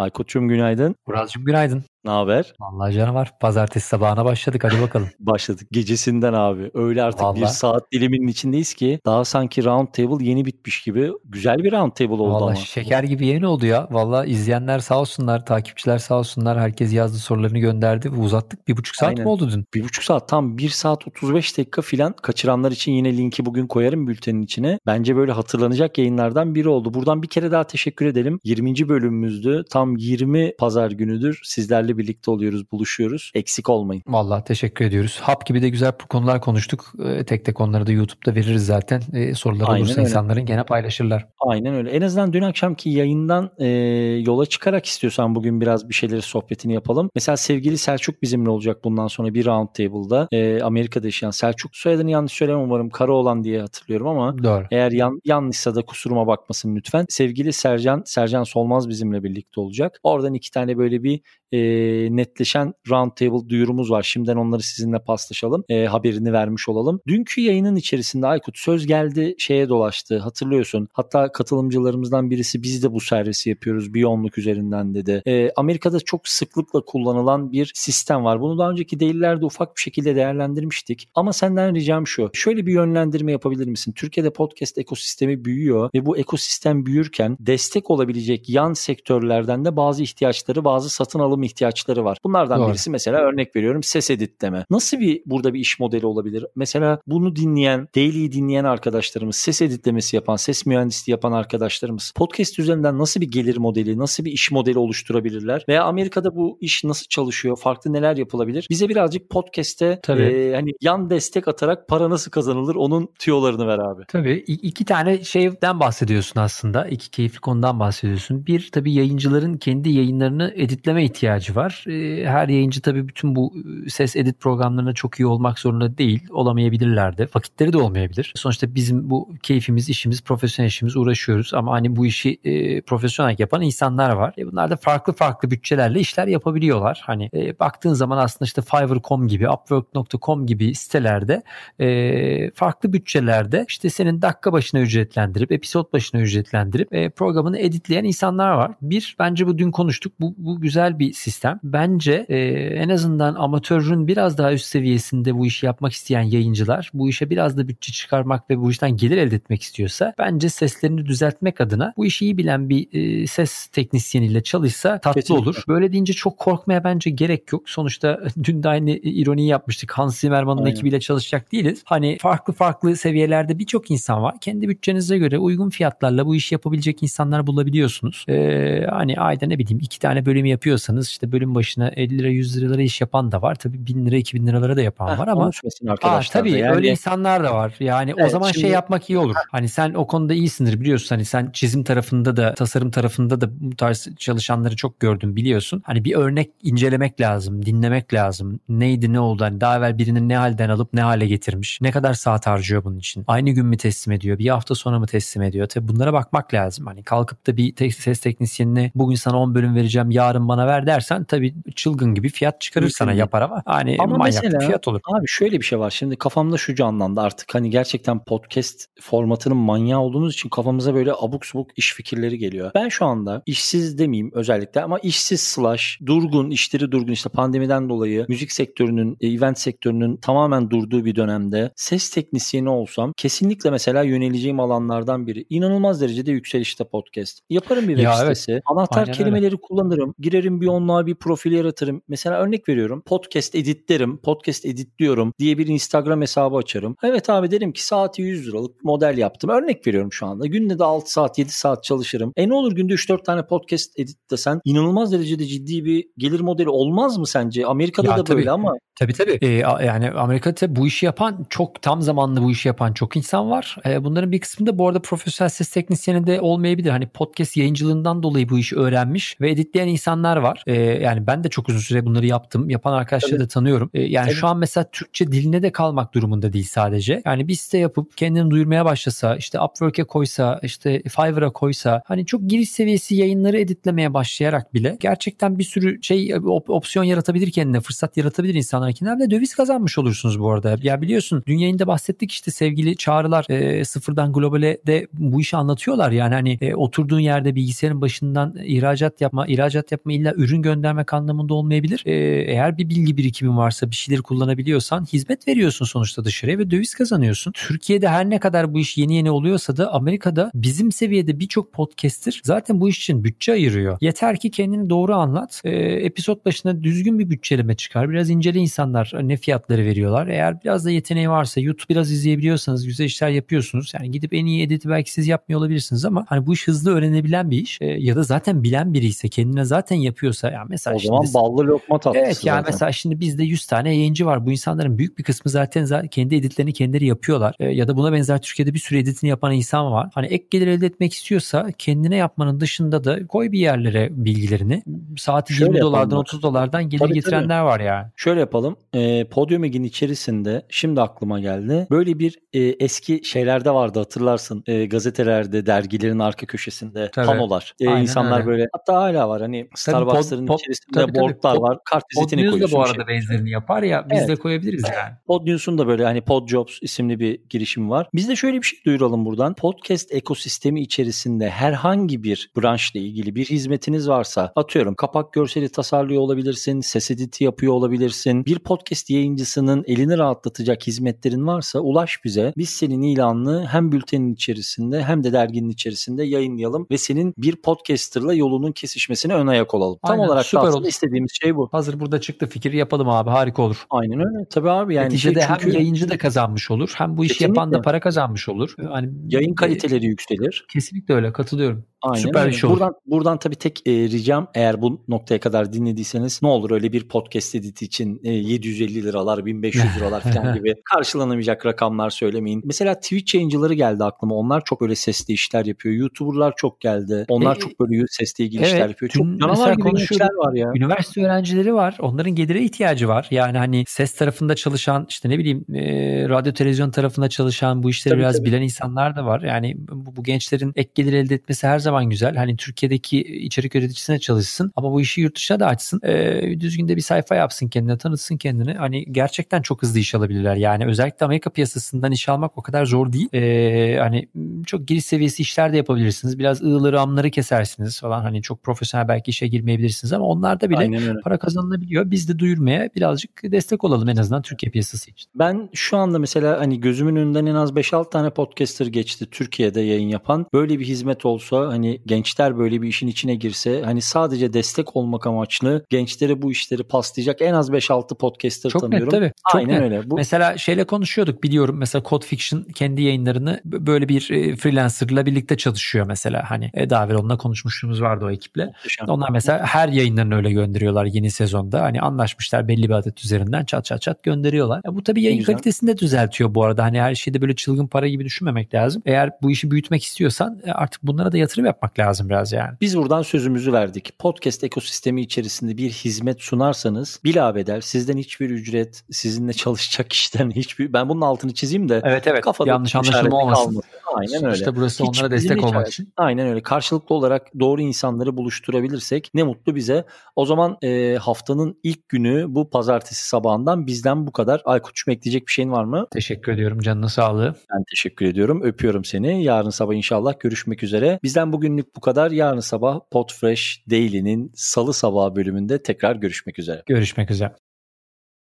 Aykut'cum günaydın. Murat'cığım günaydın. Ne haber? Vallahi canım var. Pazartesi sabahına başladık. Hadi bakalım. Başladık. Gecesinden abi. Öyle artık Vallahi. bir saat diliminin içindeyiz ki daha sanki round table yeni bitmiş gibi. Güzel bir round table oldu Vallahi ama. şeker gibi yeni oldu ya. Vallahi izleyenler sağ olsunlar, takipçiler sağ olsunlar. Herkes yazdı sorularını gönderdi. Uzattık. Bir buçuk saat Aynen. mi oldu dün? Bir buçuk saat. Tam bir saat 35 dakika filan. Kaçıranlar için yine linki bugün koyarım bültenin içine. Bence böyle hatırlanacak yayınlardan biri oldu. Buradan bir kere daha teşekkür edelim. 20. bölümümüzdü. Tam 20 pazar günüdür. Sizlerle birlikte oluyoruz buluşuyoruz. Eksik olmayın. Vallahi teşekkür ediyoruz. Hap gibi de güzel konular konuştuk. Ee, tek tek onları da YouTube'da veririz zaten. Ee, sorular Aynen olursa öyle. insanların gene paylaşırlar. Aynen öyle. En azından dün akşamki yayından e, yola çıkarak istiyorsan bugün biraz bir şeyleri sohbetini yapalım. Mesela sevgili Selçuk bizimle olacak bundan sonra bir round table'da. E, Amerika'da yaşayan Selçuk soyadını yanlış söylemem umarım. Karaoğlan diye hatırlıyorum ama Doğru. eğer yan, yanlışsa da kusuruma bakmasın lütfen. Sevgili Sercan, Sercan Solmaz bizimle birlikte olacak. Oradan iki tane böyle bir e, netleşen roundtable duyurumuz var. Şimdiden onları sizinle paslaşalım. E, haberini vermiş olalım. Dünkü yayının içerisinde Aykut söz geldi şeye dolaştı hatırlıyorsun. Hatta katılımcılarımızdan birisi biz de bu servisi yapıyoruz Biyonluk üzerinden dedi. E, Amerika'da çok sıklıkla kullanılan bir sistem var. Bunu daha önceki değillerde ufak bir şekilde değerlendirmiştik. Ama senden ricam şu. Şöyle bir yönlendirme yapabilir misin? Türkiye'de podcast ekosistemi büyüyor ve bu ekosistem büyürken destek olabilecek yan sektörlerden de bazı ihtiyaçları, bazı satın alım ihtiyaçları var. Bunlardan Doğru. birisi mesela örnek veriyorum ses editleme. Nasıl bir burada bir iş modeli olabilir? Mesela bunu dinleyen, Daily'yi dinleyen arkadaşlarımız, ses editlemesi yapan, ses mühendisliği yapan arkadaşlarımız podcast üzerinden nasıl bir gelir modeli, nasıl bir iş modeli oluşturabilirler? Veya Amerika'da bu iş nasıl çalışıyor? Farklı neler yapılabilir? Bize birazcık podcast'te e, hani yan destek atarak para nasıl kazanılır onun tüyolarını ver abi. Tabii iki tane şeyden bahsediyorsun aslında. İki keyifli konudan bahsediyorsun. Bir tabii yayıncıların kendi yayınlarını editleme ihtiyacı var. E, her yayıncı tabii bütün bu e, ses edit programlarına çok iyi olmak zorunda değil. Olamayabilirler de. Vakitleri de olmayabilir. Sonuçta bizim bu keyfimiz, işimiz, profesyonel işimiz uğraşıyoruz ama hani bu işi e, profesyonel yapan insanlar var. E, bunlar da farklı farklı bütçelerle işler yapabiliyorlar. Hani e, baktığın zaman aslında işte Fiverr.com gibi, Upwork.com gibi sitelerde e, farklı bütçelerde işte senin dakika başına ücretlendirip, episod başına ücretlendirip e, programını editleyen insanlar var. Bir, bence bu dün konuştuk. Bu, bu güzel bir sistem. Bence e, en azından amatörün biraz daha üst seviyesinde bu işi yapmak isteyen yayıncılar bu işe biraz da bütçe çıkarmak ve bu işten gelir elde etmek istiyorsa bence seslerini düzeltmek adına bu işi iyi bilen bir e, ses teknisyeniyle çalışsa tatlı Kesinlikle. olur. Böyle deyince çok korkmaya bence gerek yok. Sonuçta dün de aynı ironiyi yapmıştık. Hans Zimmerman'ın ekibiyle çalışacak değiliz. Hani farklı farklı seviyelerde birçok insan var. Kendi bütçenize göre uygun fiyatlarla bu işi yapabilecek insanlar bulabiliyorsunuz. Ee, hani ayda ne bileyim iki tane bölüm yapıyorsanız işte bölüm başına 50 lira 100 liralara iş yapan da var. Tabii 1000 lira 2000 liralara da yapan Heh, var ama aa, tabii yani... öyle insanlar da var. Yani evet, o zaman şimdi... şey yapmak iyi olur. Hani sen o konuda iyisindir biliyorsun. Hani sen çizim tarafında da tasarım tarafında da bu tarz çalışanları çok gördüm biliyorsun. Hani bir örnek incelemek lazım, dinlemek lazım. Neydi ne oldu? Hani daha evvel birinin ne halden alıp ne hale getirmiş. Ne kadar saat harcıyor bunun için? Aynı gün mü teslim ediyor? Bir hafta sonra mı teslim ediyor? Tabii bunlara bakmak lazım. Hani kalkıp da bir ses teknisyenine bugün sana 10 bölüm vereceğim yarın bana ver dersen tabii çılgın gibi fiyat çıkarır Mümkün sana yapar ama hani ama manyak mesela, fiyat olur. Abi şöyle bir şey var. Şimdi kafamda şu canlandı artık hani gerçekten podcast formatının manyağı olduğumuz için kafamıza böyle abuk subuk iş fikirleri geliyor. Ben şu anda işsiz demeyeyim özellikle ama işsiz slash durgun, işleri durgun işte pandemiden dolayı müzik sektörünün, e, event sektörünün tamamen durduğu bir dönemde ses teknisyeni olsam kesinlikle mesela yöneleceğim alanlardan biri. İnanılmaz derecede yükselişte podcast. Yaparım bir web ya sitesi. Evet. Anahtar Aynen kelimeleri öyle. kullanırım. Girerim bir onluğa bir profil yaratırım. Mesela örnek veriyorum. Podcast editlerim. Podcast editliyorum diye bir Instagram hesabı açarım. Evet abi derim ki saati 100 liralık model yaptım. Örnek veriyorum şu anda. Günde de 6 saat 7 saat çalışırım. E ne olur günde 3-4 tane podcast editlesen inanılmaz derecede ciddi bir gelir modeli olmaz mı sence? Amerika'da ya da tabii, böyle ama. Tabii tabii. Ee, yani Amerika'da bu işi yapan çok tam zamanlı bu işi yapan çok insan var. Ee, bunların bir kısmı da bu arada profesyonel ses teknisyeni de olmayabilir. Hani podcast yayıncılığından dolayı bu işi öğrenmiş ve editleyen insanlar var. E, yani ben de çok uzun süre bunları yaptım. Yapan arkadaşları Tabii. da tanıyorum. E, yani Tabii. şu an mesela Türkçe diline de kalmak durumunda değil sadece. Yani bir site yapıp kendini duyurmaya başlasa, işte Upwork'e koysa, işte Fiverr'a koysa hani çok giriş seviyesi yayınları editlemeye başlayarak bile gerçekten bir sürü şey op- opsiyon yaratabilir kendine, fırsat yaratabilir insanlar kendilerine ve döviz kazanmış olursunuz bu arada. Ya biliyorsun dün yayında bahsettik işte sevgili çağrılar e, sıfırdan globale de bu işi anlatıyorlar. Yani hani e, oturduğun yerde bilgisayarın başından ihracat yapma, ihracat yapma illa ürün göndermek anlamında olmayabilir. E, eğer bir bilgi birikimin varsa bir şeyleri kullanabiliyorsan hizmet veriyorsun sonuçta dışarıya ve döviz kazanıyorsun. Türkiye'de her ne kadar bu iş yeni yeni oluyorsa da Amerika'da bizim seviyede birçok podcaster zaten bu iş için bütçe ayırıyor. Yeter ki kendini doğru anlat. E, episod başına düzgün bir bütçeleme çıkar. Biraz incele insanlar ne fiyatları veriyorlar. Eğer biraz da yeteneği varsa YouTube biraz izleyebiliyorsanız güzel işler yapıyorsunuz. Yani gidip en iyi editi belki siz yapmıyor olabilirsiniz ama hani bu iş hızlı öğrenebilen bir iş. E, ya da zaten bilen biri ise kendine zaten yapıyorsa yani mesela o zaman ballı lokma tatlısı. Evet yani zaten. mesela şimdi bizde 100 tane yayıncı var. Bu insanların büyük bir kısmı zaten, zaten kendi editlerini kendileri yapıyorlar. E, ya da buna benzer Türkiye'de bir sürü editini yapan insan var. Hani ek gelir elde etmek istiyorsa kendine yapmanın dışında da koy bir yerlere bilgilerini. Saati Şöyle 20 dolardan 30 dolardan gelir tabii, getirenler tabii. var yani. Şöyle yapalım. E, Podium Egin içerisinde şimdi aklıma geldi. Böyle bir e, eski şeylerde vardı hatırlarsın. E, gazetelerde, dergilerin arka köşesinde tabii. panolar. E, insanlar öyle. böyle hatta hala var hani Starbucks'ların pod, içerisinde tabii, boardlar tabii. var. Kart vizitini koyuyorsun. da bu arada şey. benzerini yapar ya biz evet. de koyabiliriz yani. Podnews'un da böyle hani Podjobs isimli bir girişim var. Biz de şöyle bir şey duyuralım buradan. Podcast ekosistemi içerisinde herhangi bir branşla ilgili bir hizmetiniz varsa atıyorum kapak görseli tasarlıyor olabilirsin, ses editi yapıyor olabilirsin. Bir podcast yayıncısının elini rahatlatacak hizmetlerin varsa ulaş bize. Biz senin ilanını hem bültenin içerisinde hem de derginin içerisinde yayınlayalım ve senin bir podcasterla yolunun kesişmesine ön ayak olalım. Aynen, Tam olarak süper da aslında olur. istediğimiz şey bu. Hazır burada çıktı fikir yapalım abi harika olur. Aynen öyle. Tabii abi yani Neticede şey çünkü... hem yayıncı da kazanmış olur hem bu işi Kesinlikle. yapan da para kazanmış olur. Hani yayın kaliteleri yükselir. Kesinlikle öyle katılıyorum. Aynen Süper öyle. olur. Buradan, buradan tabii tek e, ricam eğer bu noktaya kadar dinlediyseniz ne olur öyle bir podcast editi için e, 750 liralar 1500 liralar falan gibi karşılanamayacak rakamlar söylemeyin. Mesela Twitch yayıncıları geldi aklıma. Onlar çok öyle sesli işler yapıyor. YouTuber'lar çok geldi. Onlar e, çok böyle sesle ilgili evet, işler yapıyor. Çok canavar gibi işler var ya. Üniversite öğrencileri var. Onların gelire ihtiyacı var. Yani hani ses tarafında çalışan işte ne bileyim e, radyo televizyon tarafında çalışan bu işleri tabii, biraz tabii. bilen insanlar da var. Yani bu, bu gençlerin ek gelir elde etmesi her zaman güzel. Hani Türkiye'deki içerik üreticisine çalışsın ama bu işi yurt dışına da açsın. E, düzgün de bir sayfa yapsın kendine, tanıtsın kendini. Hani gerçekten çok hızlı iş alabilirler. Yani özellikle Amerika piyasasından iş almak o kadar zor değil. E, hani çok giriş seviyesi işler de yapabilirsiniz. Biraz ığları amları kesersiniz falan. Hani çok profesyonel belki işe girmeyebilirsiniz ama onlarda bile para kazanılabiliyor. Biz de duyurmaya birazcık destek olalım en azından Türkiye piyasası için. Ben şu anda mesela hani gözümün önünden en az 5-6 tane podcaster geçti Türkiye'de yayın yapan. Böyle bir hizmet olsa hani gençler böyle bir işin içine girse hani sadece destek olmak amaçlı gençlere bu işleri paslayacak en az 5-6 podcaster Çok tanıyorum. Net, tabii. Çok Aynen net. öyle. Bu... Mesela şeyle konuşuyorduk biliyorum mesela Code Fiction kendi yayınlarını böyle bir e, freelancerla birlikte çalışıyor mesela hani e, daha evvel onunla konuşmuşluğumuz vardı o ekiple. Muhteşem. Onlar mesela her yayınlarını öyle gönderiyorlar yeni sezonda. Hani anlaşmışlar belli bir adet üzerinden çat çat çat gönderiyorlar. Ya bu tabii yayın kalitesini de düzeltiyor bu arada. Hani her şeyde böyle çılgın para gibi düşünmemek lazım. Eğer bu işi büyütmek istiyorsan e, artık bunlara da yatırım yapmak lazım biraz yani. Biz buradan sözümüzü verdik. Podcast ekosistemi içerisinde bir hizmet sunarsanız bilabeder sizden hiçbir ücret, sizinle çalışacak kişiden hiçbir ben bunun altını çizeyim de evet, evet. kafada yanlış anlaşılma olmasın. Kalmasın. Aynen öyle. İşte burası Hiç onlara destek olmak için. Aynen öyle. Karşılıklı olarak doğru insanları buluşturabilirsek ne mutlu bize. O zaman e, haftanın ilk günü bu pazartesi sabahından bizden bu kadar. Aykut'cum ekleyecek bir şeyin var mı? Teşekkür ediyorum. Canına sağlığı. Ben teşekkür ediyorum. Öpüyorum seni. Yarın sabah inşallah görüşmek üzere. Bizden bugünlük bu kadar. Yarın sabah Podfresh Daily'nin salı sabah bölümünde tekrar görüşmek üzere. Görüşmek üzere.